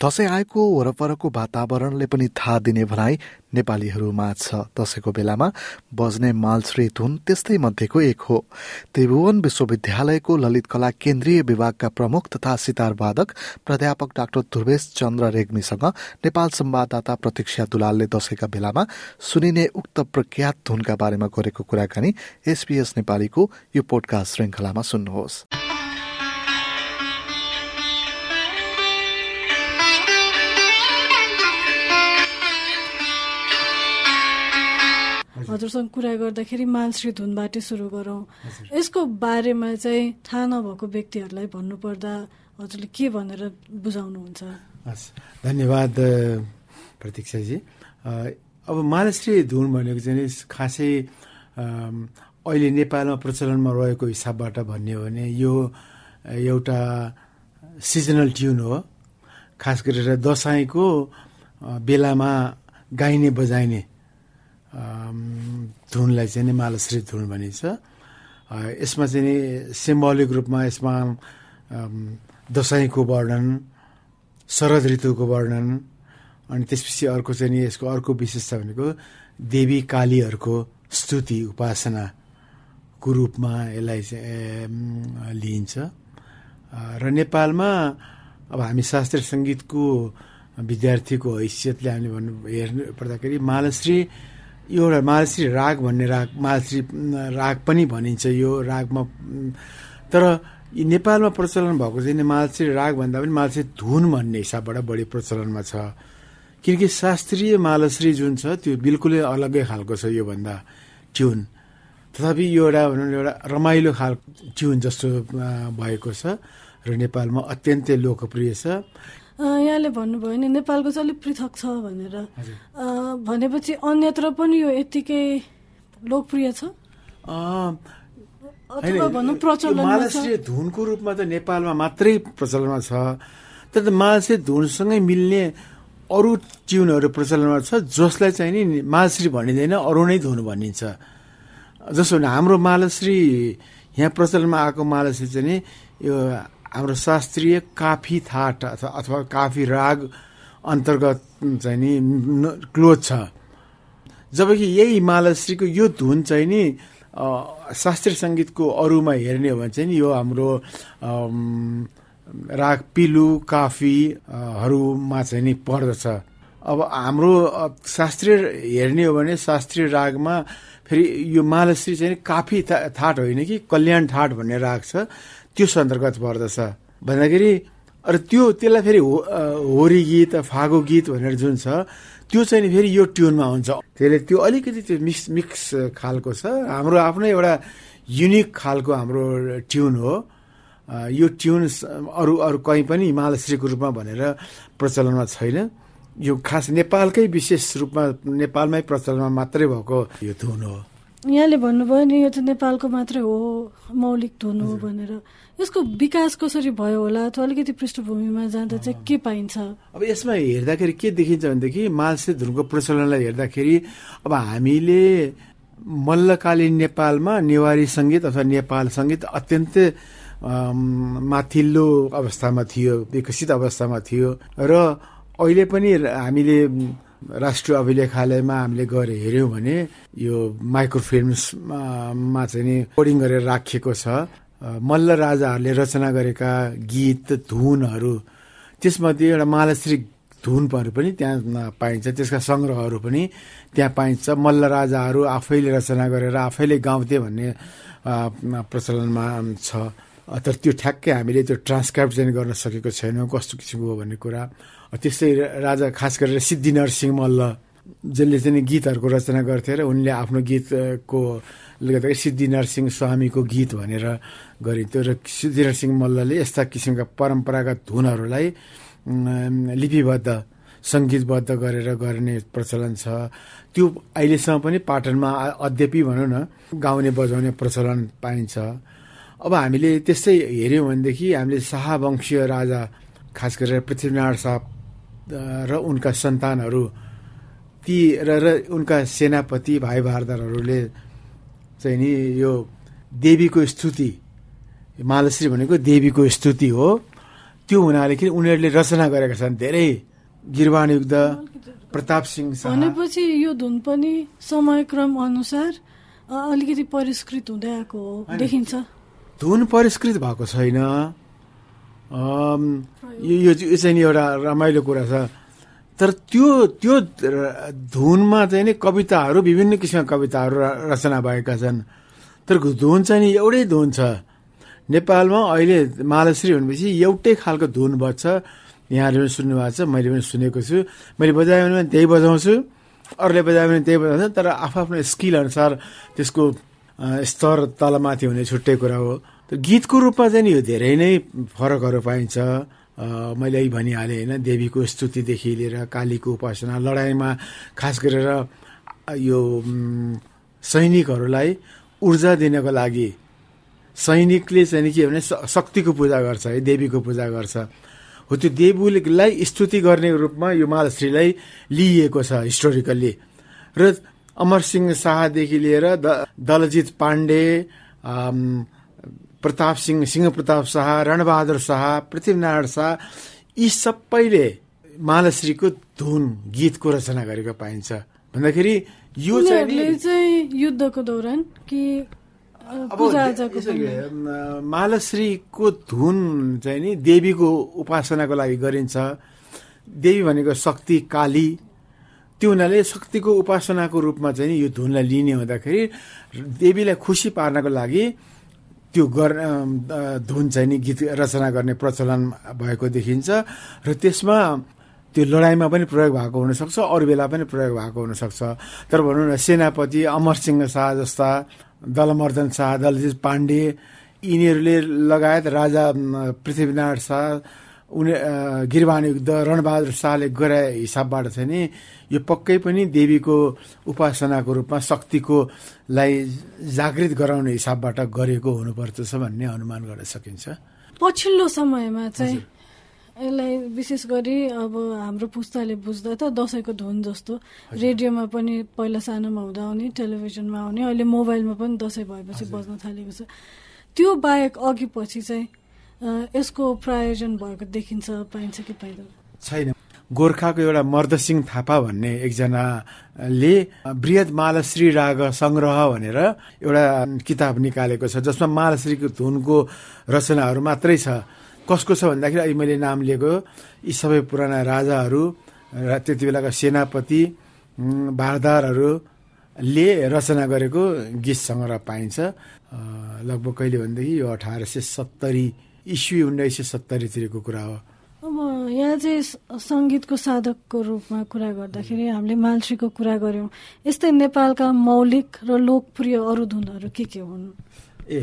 दसैँ आएको वरपरको वातावरणले पनि थाहा दिने भनाइ नेपालीहरूमा छ। दसैँको बेलामा बज्ने मालश्री धुन त्यस्तै मध्येको एक हो। त्रिभुवन विश्वविद्यालयको ललित कला केन्द्रीय विभागका प्रमुख तथा सितार वादक प्राध्यापक डाक्टर ध्रुवेश चन्द्र रेग्मीसँग नेपाल संवाददाता प्रतीक्षा दुलालले दशैंका बेलामा सुनिने उक्त प्रख्यात धुनका बारेमा गरेको कुराकानी एसपीएस नेपालीको यो पोडकास्ट श्रृङ्खलामा सुन्नुहोस्। हजुरसँग कुरा गर्दाखेरि मानश्री धुनबाटै सुरु गरौँ। यसको बारेमा चाहिँ थाहा नभएको व्यक्तिहरूलाई भन्नुपर्दा हजुरले के भनेर बुझाउनुहुन्छ? हस् धन्यवाद प्रतीक्षाजी। अब मालश्री धुन भनेको चाहिँ खासै अहिले नेपालमा प्रचलनमा रहेको हिसाबबाट भन्ने हो भने यो एउटा सिजनल ट्युन हो। खास गरेर दसैँको बेलामा गाइने बजाइने। धुनलाई चाहिँ नि मालश्री धुन भनिन्छ। यसमा चाहिँ नि सिम्बोलिक रूपमा यसमा दसैँको वर्णन शरद ऋतुको वर्णन अनि त्यसपछि अर्को चाहिँ नि यसको अर्को विशेषता भनेको देवी कालीहरूको स्तुति उपासनाको रूपमा यसलाई लिइन्छ। र नेपालमा अब हामी शास्त्रीय सङ्गीतको विद्यार्थीको हैसियतले हामीले भन्नु हेर्नु पर्दाखेरि मालश्री यो एउटा मालश्री राग भन्ने राग मालश्री राग पनि भनिन्छ यो रागमा। तर नेपालमा प्रचलन भएको चाहिँ मालश्री राग भन्दा पनि मालश्री धुन भन्ने हिसाबबाट बढी प्रचलनमा छ। किनकि शास्त्रीय मालश्री जुन छ त्यो बिल्कुलै अलग्गै खालको छ योभन्दा ट्युन। तथापि यो एउटा भनौँ एउटा रमाइलो खाल ट्युन जस्तो भएको छ र नेपालमा अत्यन्तै लोकप्रिय छ। यहाँले भन्नुभयो नि नेपालको चाहिँ अलिक पृथक छ भनेर। भनेपछि अन्यत्र पनि यो यत्तिकै लोकप्रिय छ? मालश्री धुनको रूपमा त नेपालमा मात्रै प्रचलनमा छ तर मालश्री धुनसँगै मिल्ने अरू ट्युनहरू प्रचलनमा छ जसलाई चाहिँ नि मालश्री भनिँदैन अरू नै धुन भनिन्छ। जसो हाम्रो मालश्री यहाँ प्रचलनमा आएको मालश्री चाहिँ नि यो हाम्रो शास्त्रीय काफी थाट अथवा अथवा काफी राग अन्तर्गत चाहिँ नि क्लोज छ। जबकि यही मालश्रीको यो धुन चाहिँ नि शास्त्रीय सङ्गीतको अरूमा हेर्ने हो भने चाहिँ यो हाम्रो राग पिलु काफीहरूमा चाहिँ नि पर्दछ। अब हाम्रो शास्त्रीय हेर्ने हो भने शास्त्रीय रागमा फेरि यो मालश्री चाहिँ काफी थाट होइन कि कल्याण ठाट भन्ने राग छ। त्यो अन्तर्गत पर्दछ। भन्दाखेरि र त्यो त्यसलाई फेरि होरी गीत फागो गीत भनेर जुन छ त्यो चाहिँ फेरि यो ट्युनमा हुन्छ। त्यसले त्यो अलिकति त्यो मिक्स मिक्स खालको छ। हाम्रो आफ्नो एउटा युनिक खालको हाम्रो ट्युन हो। यो ट्युन अरू अरू कहीँ पनि मालश्रीको रूपमा भनेर प्रचलनमा छैन। यो खास नेपालकै विशेष रूपमा नेपालमै प्रचलनमा मात्रै भएको यो धुन हो। यहाँले भन्नुभयो नि यो चाहिँ नेपालको मात्रै हो मौलिक धुन हो भनेर। यसको विकास कसरी भयो होला? अथवा अलिकति पृष्ठभूमिमा जाँदा चाहिँ के पाइन्छ? अब यसमा हेर्दाखेरि के देखिन्छ भनेदेखि मालसे धुनको प्रचलनलाई हेर्दाखेरि अब हामीले मल्लकालीन नेपालमा नेवारी सङ्गीत अथवा नेपाल सङ्गीत अत्यन्तै माथिल्लो अवस्थामा थियो विकसित अवस्थामा थियो। र अहिले पनि हामीले राष्ट्रिय अभिलेखालयमा हामीले गएर हेऱ्यौँ भने यो माइक्रोफिल्मसमा चाहिँ नि कोडिङ गरेर राखिएको छ। मल्ल राजाहरूले रचना गरेका गीत धुनहरू त्यसमध्ये एउटा मालश्री धुनहरू पनि त्यहाँ पाइन्छ। त्यसका सङ्ग्रहहरू पनि त्यहाँ पाइन्छ। मल्ल राजाहरू आफैले रचना गरेर आफैले गाउँथे भन्ने प्रचलनमा छ। तर त्यो ठ्याक्कै हामीले त्यो ट्रान्सक्राइब चाहिँ गर्न सकेको छैनौँ कस्तो किसिमको हो भन्ने कुरा। त्यस्तै राजा खास गरेर सिद्धि नरसिंह मल्ल जसले चाहिँ गीतहरूको रचना गर्थे र उनले आफ्नो गीतको गर्दाखेरि सिद्धि नरसिंह स्वामीको गीत भनेर गरिन्थ्यो र सिद्धि नरसिंह मल्लले यस्ता किसिमका परम्परागत धुनहरूलाई लिपिबद्ध सङ्गीतबद्ध गरेर गर्ने प्रचलन छ। त्यो अहिलेसम्म पनि पाटनमा अद्यपि भनौँ न गाउने बजाउने प्रचलन पाइन्छ। अब हामीले त्यस्तै हेऱ्यौँ भनेदेखि हामीले शाहवंशीय राजा खास गरेर पृथ्वीनारायण शाह र उनका सन्तानहरू ती र र उनका सेनापति भाइ भारदारहरूले चाहिँ नि यो देवीको स्तुति मालश्री भनेको देवीको स्तुति हो। त्यो हुनाले कि उनीहरूले रचना गरेका छन्। धेरै गिरवाणयुक्त प्रताप सिंह भनेपछि यो धुन पनि समयक्रम अनुसार अलिकति परिष्कृत हुँदै आएको हो। देखिन्छ। धुन परिष्कृत भएको छैन। यो चाहिँ नि एउटा रमाइलो कुरा छ। तर त्यो त्यो धुनमा चाहिँ नि कविताहरू विभिन्न किसिमका कविताहरू रचना भएका छन्। तर धुन चाहिँ नि एउटै धुन छ। नेपालमा अहिले मालश्री भनेपछि एउटै खालको धुन बज्छ। यहाँले पनि सुन्नुभएको छ मैले पनि सुनेको छु। मैले बजाएँ भने त्यही बजाउँछु। अरूले बजायो भने त्यही बजाउँछ। तर आफ्नो स्किल अनुसार त्यसको स्तर तलमाथि हुने छुट्टै कुरा हो। गीतको रूपमा चाहिँ यो धेरै नै फरकहरू पाइन्छ। मैले यही भनिहालेँ होइन देवीको स्तुतिदेखि लिएर कालीको उपासना लडाइँमा खास गरेर यो सैनिकहरूलाई ऊर्जा दिनको लागि सैनिकले चाहिँ के भने शक्तिको पूजा गर्छ है देवीको पूजा गर्छ। हो त्यो देवीलाई स्तुति गर्ने रूपमा यो मालश्रीलाई लिइएको छ हिस्टोरिकल्ली। र अमरसिंह शाहदेखि लिएर दलजित पाण्डे प्रताप सिंह सिंह प्रताप शाह रणबहादुर शाह पृथ्वीनारायण शाह यी सबैले मालश्रीको धुन गीतको रचना गरेको पाइन्छ। भन्दाखेरि यो चाहिँ युद्धको दौरान कि अब मालश्रीको धुन चाहिँ नि देवीको उपासनाको लागि गरिन्छ। देवी भनेको शक्ति काली त्यो हुनाले शक्तिको उपासनाको रूपमा चाहिँ यो धुनलाई लिने हुँदाखेरि देवीलाई खुसी पार्नको लागि त्यो गर्न अ, धुन चाहिँ नि गीत रचना गर्ने प्रचलन भएको देखिन्छ र त्यसमा त्यो लडाइँमा पनि प्रयोग भएको हुनसक्छ अरू बेला पनि प्रयोग भएको हुनसक्छ। तर भनौँ न सेनापति अमरसिंह शाह जस्ता दलमर्दन शाह दलजित पाण्डे यिनीहरूले लगायत राजा पृथ्वीनारायण शाह उनी गिरवाण युद्ध रणबहादुर शाहले गराए हिसाबबाट चाहिँ नि यो पक्कै पनि देवीको उपासनाको रूपमा शक्तिको लाई जागृत गराउने हिसाबबाट गरेको हुनुपर्दछ भन्ने अनुमान गर्न सकिन्छ। पछिल्लो समयमा चाहिँ यसलाई विशेष गरी अब हाम्रो पुस्ताले बुझ्दा त दसैँको धुन जस्तो रेडियोमा पनि पहिला सानोमा हुँदा आउने टेलिभिजनमा आउने अहिले मोबाइलमा पनि दसैँ भएपछि बज्न थालेको छ। त्यो बाहेक अघि पछि चाहिँ यसको प्रायोजन भएको देखिन्छ पाइन्छ कि पाइँदैन? छैन। गोर्खाको एउटा मर्दसिंह थापा भन्ने एकजनाले बृहत मालश्री राग सङ्ग्रह भनेर एउटा किताब निकालेको छ जसमा मालश्रीको धुनको रचनाहरू मात्रै छ। कसको छ भन्दाखेरि अहिले मैले नाम लिएको यी सबै पुराना राजाहरू र त्यति बेलाका सेनापति उम्, भारदारहरूले रचना गरेको गीत सङ्ग्रह पाइन्छ। लगभग कहिले भनेदेखि यो अठार सय सत्तरी इस्वी उन्नाइस सय सत्तरीतिरको कुरा हो। अब यहाँ चाहिँ सङ्गीतको साधकको रूपमा कुरा गर्दाखेरि हामीले मालश्रीको कुरा गऱ्यौँ। यस्तै नेपालका मौलिक र लोकप्रिय अरू धुनहरू के के हुन्? ए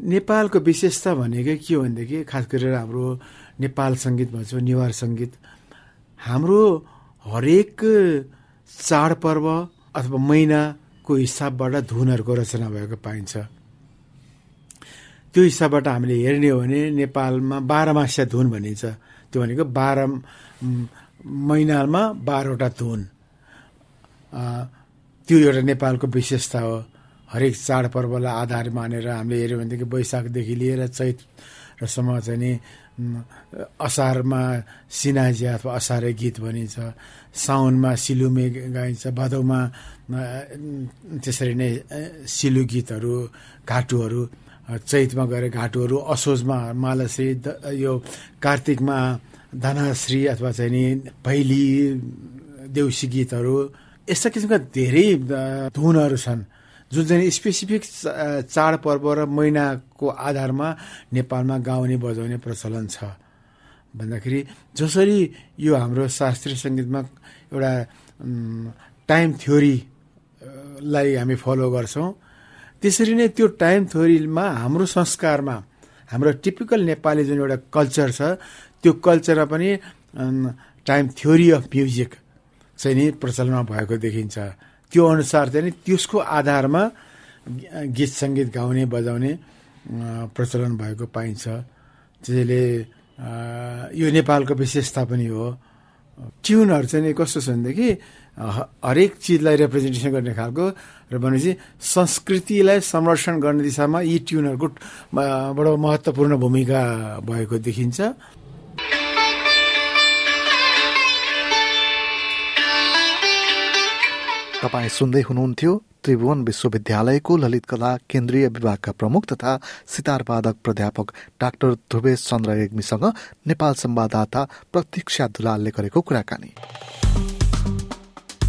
नेपालको विशेषता भनेकै के हो भनेदेखि खास गरेर हाम्रो नेपाल सङ्गीत भन्छौँ नेवार सङ्गीत। हाम्रो हरेक चाडपर्व अथवा महिनाको हिसाबबाट धुनहरूको रचना भएको पाइन्छ। त्यो हिसाबबाट हामीले हेर्ने हो भने नेपालमा बाह्रमासिया धुन भनिन्छ। त्यो भनेको बाह्र महिनामा बाह्रवटा धुन। त्यो एउटा नेपालको विशेषता हो। हरेक चाडपर्वलाई आधार मानेर हामीले हेऱ्यौँ भनेदेखि वैशाखदेखि लिएर चैतसम्म चाहिँ नि असारमा सिनाजिया अथवा असारे गीत भनिन्छ। साउनमा सिलुमे गाइन्छ। भदौमा त्यसरी नै सिलु गीतहरू घाटुहरू चैतमा गएर घाटुहरू असोजमा मालश्री यो कार्तिकमा धनाश्री अथवा चाहिँ नि भैली देउसी गीतहरू यस्ता किसिमका धेरै धुनहरू छन्। जुन चाहिँ स्पेसिफिक चाडपर्व र महिनाको आधारमा नेपालमा गाउने बजाउने प्रचलन छ। भन्दाखेरि जसरी यो हाम्रो शास्त्रीय सङ्गीतमा एउटा टाइम थ्योरी अ, लाई हामी फलो गर्छौँ त्यसरी नै त्यो टाइम थ्योरीमा हाम्रो संस्कारमा हाम्रो टिपिकल नेपाली जुन एउटा कल्चर छ त्यो कल्चरमा पनि टाइम थ्योरी अफ म्युजिक चाहिँ नि प्रचलनमा भएको देखिन्छ। त्यो अनुसार चाहिँ त्यसको आधारमा गीत सङ्गीत गाउने बजाउने प्रचलन भएको पाइन्छ। त्यसैले यो नेपालको विशेषता पनि हो। ट्युनहरू चाहिँ कस्तो छ भनेदेखि हरेक चिजलाई रिप्रेजेन्टेसन गर्ने खालको र भनेपछि संस्कृतिलाई संरक्षण गर्ने दिशामा यी ट्युनहरूको बडो महत्त्वपूर्ण भूमिका भएको देखिन्छ। तपाईँ सुन्दै हुनुहुन्थ्यो त्रिभुवन विश्वविद्यालयको ललित कला केन्द्रीय विभागका प्रमुख तथा सितारवादक प्राध्यापक डाक्टर ध्रुवेश चन्द्र रेग्मीसँग नेपाल संवाददाता प्रतीक्षा दुलालले गरेको कुराकानी।